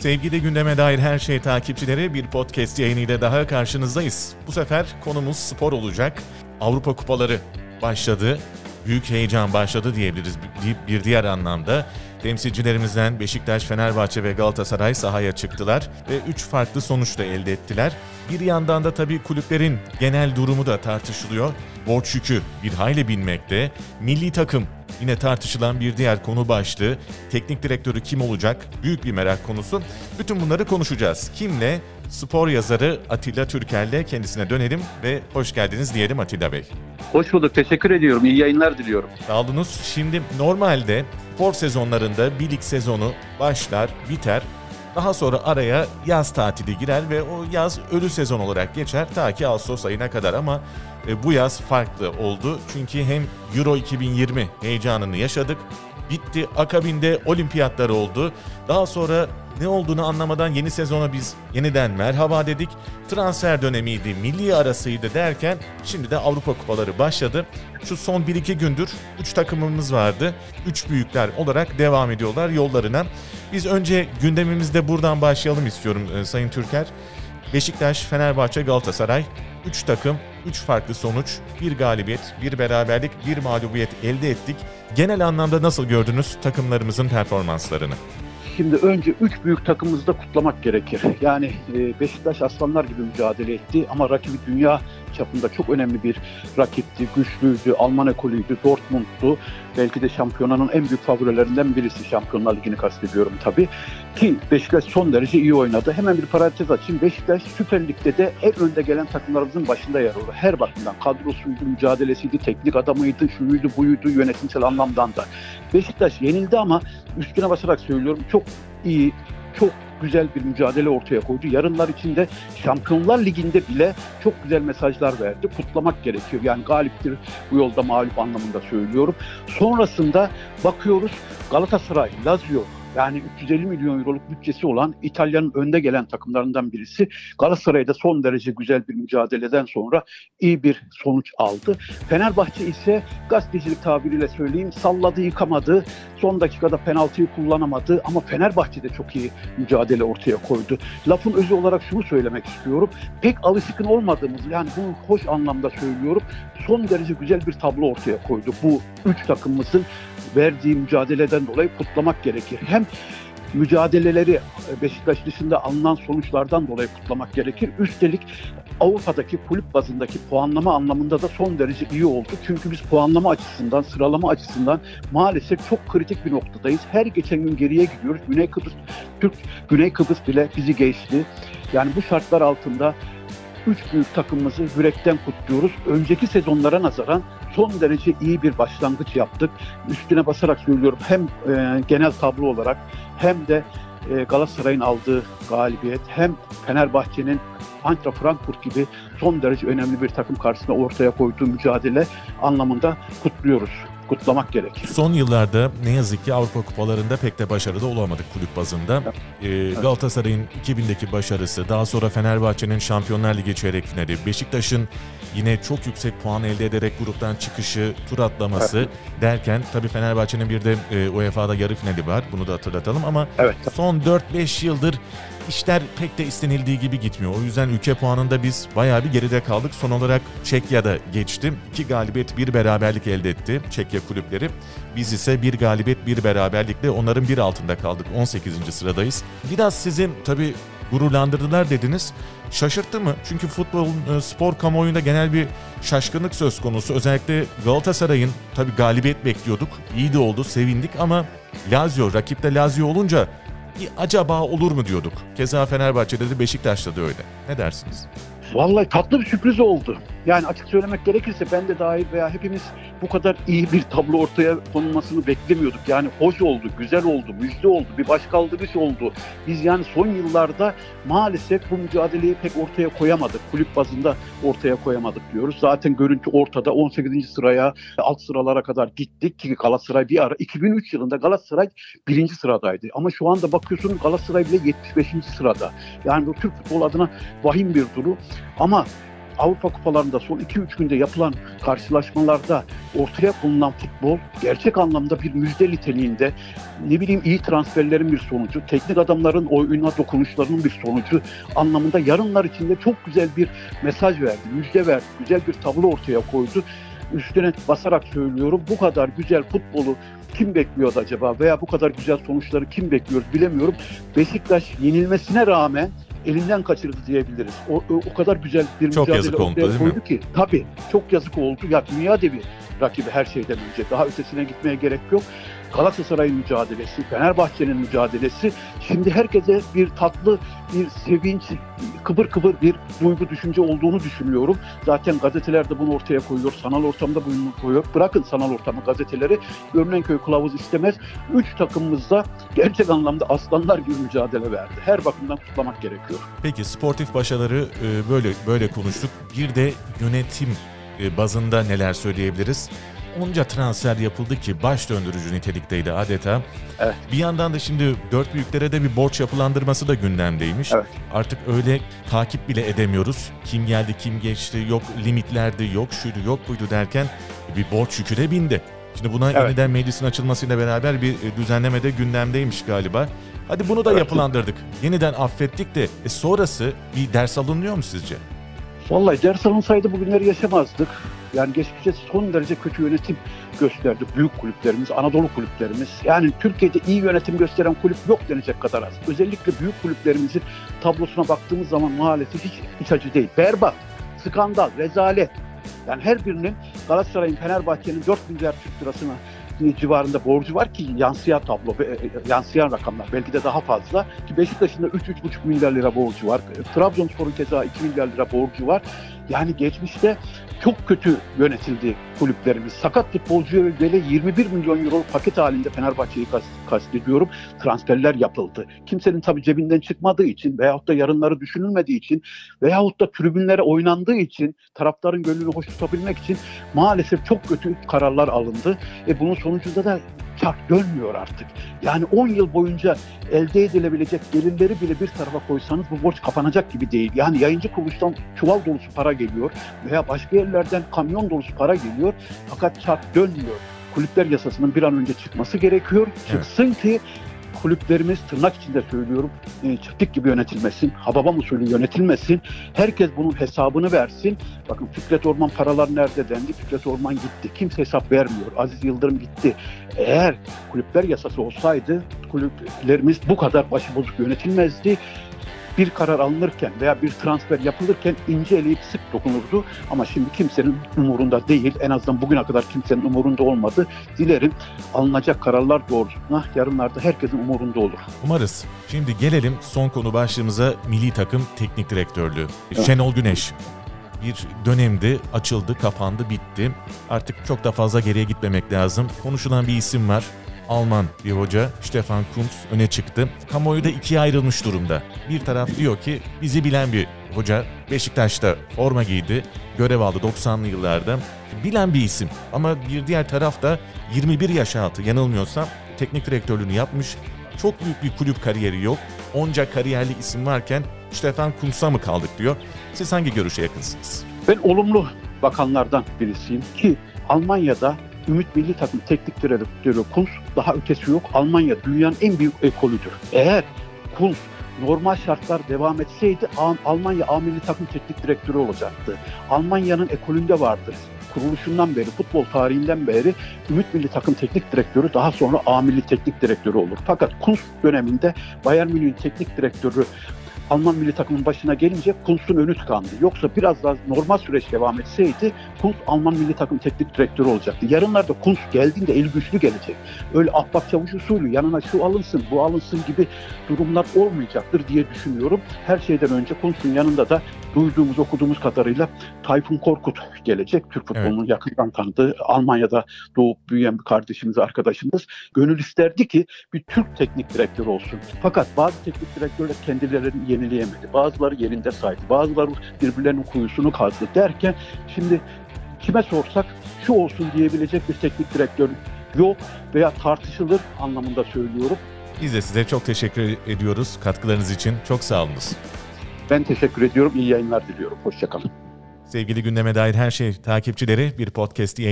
Sevgili gündeme dair her şey takipçileri bir podcast yayınıyla daha karşınızdayız. Bu sefer konumuz spor olacak. Avrupa kupaları başladı. Büyük heyecan başladı diyebiliriz bir diğer anlamda. Temsilcilerimizden Beşiktaş, Fenerbahçe ve Galatasaray sahaya çıktılar ve 3 farklı sonuç da elde ettiler. Bir yandan da tabii kulüplerin genel durumu da tartışılıyor. Borç yükü bir hayli binmekte. Milli takım Yine tartışılan bir diğer konu başlığı teknik direktörü kim olacak? Büyük bir merak konusu. Bütün bunları konuşacağız. Kimle? Spor yazarı Atilla Türkel'le kendisine dönelim ve hoş geldiniz diyelim Atilla Bey. Hoş bulduk. Teşekkür ediyorum. İyi yayınlar diliyorum. Sağ olunuz. Şimdi normalde spor sezonlarında bir lig sezonu başlar, biter. Daha sonra araya yaz tatili girer ve o yaz ölü sezon olarak geçer ta ki Ağustos ayına kadar ama e, bu yaz farklı oldu. Çünkü hem Euro 2020 heyecanını yaşadık. Bitti. Akabinde olimpiyatlar oldu. Daha sonra ne olduğunu anlamadan yeni sezona biz yeniden merhaba dedik. Transfer dönemiydi, milli arasıydı derken şimdi de Avrupa Kupaları başladı. Şu son 1-2 gündür 3 takımımız vardı. 3 büyükler olarak devam ediyorlar yollarına. Biz önce gündemimizde buradan başlayalım istiyorum e, Sayın Türker. Beşiktaş, Fenerbahçe, Galatasaray 3 takım, 3 farklı sonuç, bir galibiyet, bir beraberlik, bir mağlubiyet elde ettik. Genel anlamda nasıl gördünüz takımlarımızın performanslarını? Şimdi önce üç büyük takımımızı da kutlamak gerekir. Yani e, Beşiktaş aslanlar gibi mücadele etti ama rakibi dünya çapında çok önemli bir rakipti, güçlüydü, Alman ekolüydü, Dortmund'tu. Belki de şampiyonanın en büyük favorilerinden birisi Şampiyonlar Ligi'ni kastediyorum tabii. Ki Beşiktaş son derece iyi oynadı. Hemen bir parantez açayım. Beşiktaş Süper Lig'de de en önde gelen takımlarımızın başında yer alıyor. Her bakımdan kadrosuydu, mücadelesiydi, teknik adamıydı, şuydu, buydu, yönetimsel anlamdan da. Beşiktaş yenildi ama üstüne basarak söylüyorum çok iyi, çok güzel bir mücadele ortaya koydu. Yarınlar içinde Şampiyonlar Ligi'nde bile çok güzel mesajlar verdi. Kutlamak gerekiyor. Yani galiptir bu yolda mağlup anlamında söylüyorum. Sonrasında bakıyoruz Galatasaray, Lazio, yani 350 milyon euroluk bütçesi olan İtalya'nın önde gelen takımlarından birisi. Galatasaray'da son derece güzel bir mücadeleden sonra iyi bir sonuç aldı. Fenerbahçe ise gazetecilik tabiriyle söyleyeyim salladı yıkamadı. Son dakikada penaltıyı kullanamadı ama Fenerbahçe de çok iyi mücadele ortaya koydu. Lafın özü olarak şunu söylemek istiyorum. Pek alışkın olmadığımız yani bunu hoş anlamda söylüyorum. Son derece güzel bir tablo ortaya koydu. Bu üç takımımızın verdiği mücadeleden dolayı kutlamak gerekir. Hem mücadeleleri e, Beşiktaş dışında alınan sonuçlardan dolayı kutlamak gerekir. Üstelik Avrupa'daki kulüp bazındaki puanlama anlamında da son derece iyi oldu. Çünkü biz puanlama açısından, sıralama açısından maalesef çok kritik bir noktadayız. Her geçen gün geriye gidiyoruz. Güney Kıbrıs, Türk Güney Kıbrıs bile bizi geçti. Yani bu şartlar altında üç büyük takımımızı yürekten kutluyoruz. Önceki sezonlara nazaran son derece iyi bir başlangıç yaptık. Üstüne basarak söylüyorum hem e, genel tablo olarak hem de e, Galatasaray'ın aldığı galibiyet hem Fenerbahçe'nin Eintracht Frankfurt gibi son derece önemli bir takım karşısında ortaya koyduğu mücadele anlamında kutluyoruz kutlamak gerekir. Son yıllarda ne yazık ki Avrupa kupalarında pek de başarılı olamadık kulüp bazında. Ee, Galatasaray'ın 2000'deki başarısı, daha sonra Fenerbahçe'nin Şampiyonlar Ligi çeyrek finali, Beşiktaş'ın yine çok yüksek puan elde ederek gruptan çıkışı, tur atlaması evet. derken tabii Fenerbahçe'nin bir de e, UEFA'da yarı finali var. Bunu da hatırlatalım ama evet. son 4-5 yıldır işler pek de istenildiği gibi gitmiyor. O yüzden ülke puanında biz bayağı bir geride kaldık. Son olarak Çekya'da geçti. İki galibiyet, bir beraberlik elde etti Çekya kulüpleri. Biz ise bir galibiyet, bir beraberlikle onların bir altında kaldık. 18. sıradayız. Biraz sizin tabii gururlandırdılar dediniz. Şaşırttı mı? Çünkü futbol, e, spor kamuoyunda genel bir şaşkınlık söz konusu. Özellikle Galatasaray'ın tabii galibiyet bekliyorduk. İyi de oldu, sevindik ama Lazio, rakipte Lazio olunca acaba olur mu diyorduk. Keza Fenerbahçe'de de Beşiktaş'ta da öyle. Ne dersiniz? Vallahi tatlı bir sürpriz oldu. Yani açık söylemek gerekirse ben de dahil veya hepimiz bu kadar iyi bir tablo ortaya konulmasını beklemiyorduk. Yani hoş oldu, güzel oldu, müjde oldu, bir başkaldırış oldu. Biz yani son yıllarda maalesef bu mücadeleyi pek ortaya koyamadık. Kulüp bazında ortaya koyamadık diyoruz. Zaten görüntü ortada 18. sıraya, alt sıralara kadar gittik ki Galatasaray bir ara 2003 yılında Galatasaray birinci sıradaydı. Ama şu anda bakıyorsun Galatasaray bile 75. sırada. Yani bu Türk futbol adına vahim bir durum. Ama Avrupa kupalarında son 2-3 günde yapılan karşılaşmalarda ortaya konulan futbol gerçek anlamda bir müjde niteliğinde ne bileyim iyi transferlerin bir sonucu, teknik adamların oyuna dokunuşlarının bir sonucu anlamında yarınlar içinde çok güzel bir mesaj verdi, müjde verdi, güzel bir tablo ortaya koydu. Üstüne basarak söylüyorum bu kadar güzel futbolu kim bekliyordu acaba veya bu kadar güzel sonuçları kim bekliyor bilemiyorum. Beşiktaş yenilmesine rağmen elinden kaçırdı diyebiliriz. O, o, kadar güzel bir çok mücadele yazık oldu, koydu ki. Tabii çok yazık oldu. Ya dünya devi rakibi her şeyden önce. Daha ötesine gitmeye gerek yok. Galatasaray'ın mücadelesi, Fenerbahçe'nin mücadelesi. Şimdi herkese bir tatlı, bir sevinç, kıbır kıbır bir duygu düşünce olduğunu düşünüyorum. Zaten gazeteler de bunu ortaya koyuyor, sanal ortamda bunu koyuyor. Bırakın sanal ortamı gazeteleri, görünen köy kılavuz istemez. Üç takımımız da gerçek anlamda aslanlar gibi mücadele verdi. Her bakımdan kutlamak gerekiyor. Peki sportif başarıları e, böyle böyle konuştuk. Bir de yönetim e, bazında neler söyleyebiliriz? Onca transfer yapıldı ki baş döndürücü nitelikteydi adeta. Evet. Bir yandan da şimdi dört büyüklere de bir borç yapılandırması da gündemdeymiş. Evet. Artık öyle takip bile edemiyoruz. Kim geldi, kim geçti, yok limitlerdi, yok şuydu, yok buydu derken bir borç yükü de bindi. Şimdi buna Evet. yeniden meclisin açılmasıyla beraber bir e, düzenleme de gündemdeymiş galiba. Hadi bunu da Evet. yapılandırdık. Yeniden affettik de e, sonrası bir ders alınıyor mu sizce? Vallahi ders alınsaydı bugünleri yaşamazdık. Yani geçmişte son derece kötü yönetim gösterdi büyük kulüplerimiz, Anadolu kulüplerimiz. Yani Türkiye'de iyi yönetim gösteren kulüp yok denecek kadar az. Özellikle büyük kulüplerimizin tablosuna baktığımız zaman maalesef hiç iç acı değil. Berbat, skandal, rezalet. Yani her birinin Galatasaray'ın, Fenerbahçe'nin 4 milyar Türk lirasına civarında borcu var ki yansıyan tablo, e, e, yansıyan rakamlar belki de daha fazla. Ki Beşiktaş'ın da 3-3,5 milyar lira borcu var. Trabzonspor'un keza 2 milyar lira borcu var. Yani geçmişte çok kötü yönetildi kulüplerimiz. Sakat futbolcuya böyle 21 milyon euro paket halinde Fenerbahçe'yi kast, kastediyorum. Transferler yapıldı. Kimsenin tabii cebinden çıkmadığı için veyahut da yarınları düşünülmediği için veyahut da tribünlere oynandığı için taraftarın gönlünü hoş tutabilmek için maalesef çok kötü kararlar alındı. E bunun sonucunda da çark dönmüyor artık. Yani 10 yıl boyunca elde edilebilecek gelirleri bile bir tarafa koysanız bu borç kapanacak gibi değil. Yani yayıncı kuruluştan çuval dolusu para geliyor veya başka yerlerden kamyon dolusu para geliyor fakat çark dönmüyor. Kulüpler yasasının bir an önce çıkması gerekiyor. Çıksın ki kulüplerimiz tırnak içinde söylüyorum e, çiftlik gibi yönetilmesin, hababam usulü yönetilmesin. Herkes bunun hesabını versin. Bakın Fikret Orman paralar nerede dendi? Fikret Orman gitti. Kimse hesap vermiyor. Aziz Yıldırım gitti. Eğer kulüpler yasası olsaydı kulüplerimiz bu kadar başıbozuk yönetilmezdi. Bir karar alınırken veya bir transfer yapılırken ince eleyip sık dokunurdu. Ama şimdi kimsenin umurunda değil. En azından bugüne kadar kimsenin umurunda olmadı. Dilerim alınacak kararlar doğrultusunda yarınlarda herkesin umurunda olur. Umarız. Şimdi gelelim son konu başlığımıza milli takım teknik direktörlüğü. Şenol Güneş bir dönemdi, açıldı, kapandı, bitti. Artık çok da fazla geriye gitmemek lazım. Konuşulan bir isim var. Alman bir hoca Stefan Kuntz öne çıktı. Kamuoyu da ikiye ayrılmış durumda. Bir taraf diyor ki bizi bilen bir hoca Beşiktaş'ta forma giydi, görev aldı 90'lı yıllarda. Bilen bir isim ama bir diğer taraf da 21 yaş altı yanılmıyorsam teknik direktörlüğünü yapmış. Çok büyük bir kulüp kariyeri yok. Onca kariyerli isim varken Stefan Kuntz'a mı kaldık diyor. Siz hangi görüşe yakınsınız? Ben olumlu bakanlardan birisiyim ki Almanya'da Ümit Milli Takım Teknik Direktörü Kunz daha ötesi yok. Almanya dünyanın en büyük ekolüdür. Eğer Kunz normal şartlar devam etseydi Al- Almanya A Takım Teknik Direktörü olacaktı. Almanya'nın ekolünde vardır. Kuruluşundan beri, futbol tarihinden beri Ümit Milli Takım Teknik Direktörü daha sonra A Teknik Direktörü olur. Fakat Kunz döneminde Bayern Münih'in teknik direktörü Alman milli takımın başına gelince Kuntz'un önü tıkandı. Yoksa biraz daha normal süreç devam etseydi Kuntz Alman milli takım teknik direktörü olacaktı. Yarınlarda Kuntz geldiğinde el güçlü gelecek. Öyle ahbap çavuş usulü yanına şu alınsın bu alınsın gibi durumlar olmayacaktır diye düşünüyorum. Her şeyden önce Kuntz'un yanında da duyduğumuz okuduğumuz kadarıyla Tayfun Korkut gelecek. Türk futbolunun yakından tanıdığı Almanya'da doğup büyüyen bir kardeşimiz arkadaşımız. Gönül isterdi ki bir Türk teknik direktör olsun. Fakat bazı teknik direktörler kendilerini yenileyemedi. Bazıları yerinde saydı. Bazıları birbirlerinin kuyusunu kazdı derken şimdi kime sorsak şu olsun diyebilecek bir teknik direktör yok veya tartışılır anlamında söylüyorum. Biz de size çok teşekkür ediyoruz katkılarınız için. Çok sağ olunuz. Ben teşekkür ediyorum. İyi yayınlar diliyorum. Hoşçakalın. Sevgili gündeme dair her şey takipçileri bir podcast yayın